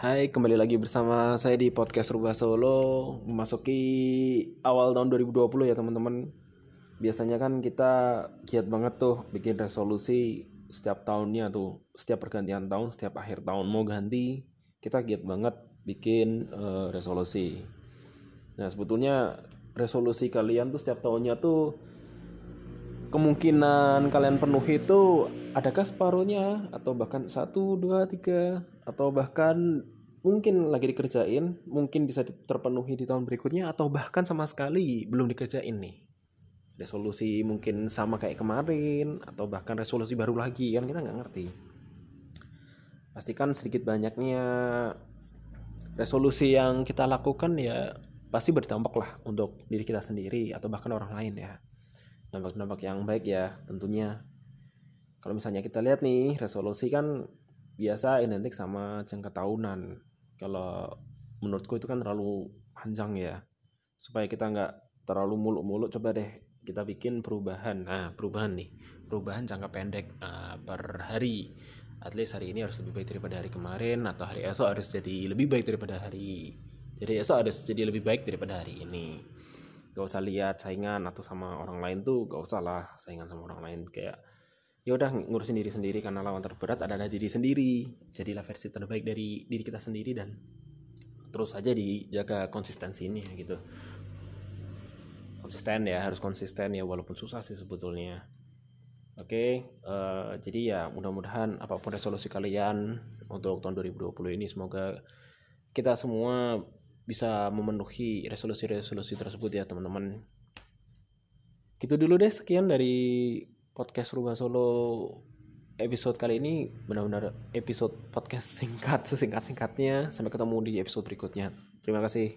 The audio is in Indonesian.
Hai, kembali lagi bersama saya di podcast Rubah Solo Memasuki awal tahun 2020 ya teman-teman. Biasanya kan kita giat banget tuh bikin resolusi setiap tahunnya tuh Setiap pergantian tahun, setiap akhir tahun. Mau ganti Kita giat banget bikin uh, resolusi. Nah sebetulnya resolusi kalian tuh setiap tahunnya tuh Kemungkinan kalian penuhi itu adakah separuhnya? Atau bahkan satu dua tiga? Atau bahkan mungkin lagi dikerjain mungkin bisa terpenuhi di tahun berikutnya atau bahkan sama sekali belum dikerjain nih. Resolusi mungkin sama kayak kemarin atau bahkan resolusi baru lagi kan kita nggak ngerti. Pastikan sedikit banyaknya resolusi yang kita lakukan ya pasti berdampak lah untuk diri kita sendiri atau bahkan orang lain ya. Dampak-dampak yang baik ya tentunya. Kalau misalnya kita lihat nih resolusi kan biasa identik sama jangka tahunan kalau menurutku itu kan terlalu panjang ya. Supaya kita nggak terlalu muluk-muluk coba deh kita bikin perubahan. Nah perubahan nih. Perubahan jangka pendek uh, per hari. At least hari ini harus lebih baik daripada hari kemarin atau hari esok harus jadi lebih baik daripada hari. Jadi esok harus jadi lebih baik daripada hari ini. Gak usah lihat saingan atau sama orang lain tuh gak usah lah saingan sama orang lain. Kayak ya udah ngurusin diri sendiri karena lawan terberat adalah diri sendiri. Jadilah versi terbaik dari diri kita sendiri dan terus saja dijaga konsistensi ini gitu. Konsisten ya harus konsisten ya walaupun susah sih sebetulnya. Oke okay, uh, eh, jadi ya mudah-mudahan apa pun resolusi kalian untuk tahun 2020 ini semoga kita semua bisa memenuhi resolusi-resolusi tersebut ya teman-teman. Gitu dulu deh sekian dari podcast Rubah Solo episode kali ini benar-benar episode podcast singkat sesingkat-singkatnya. Sampai ketemu di episode berikutnya. Terima kasih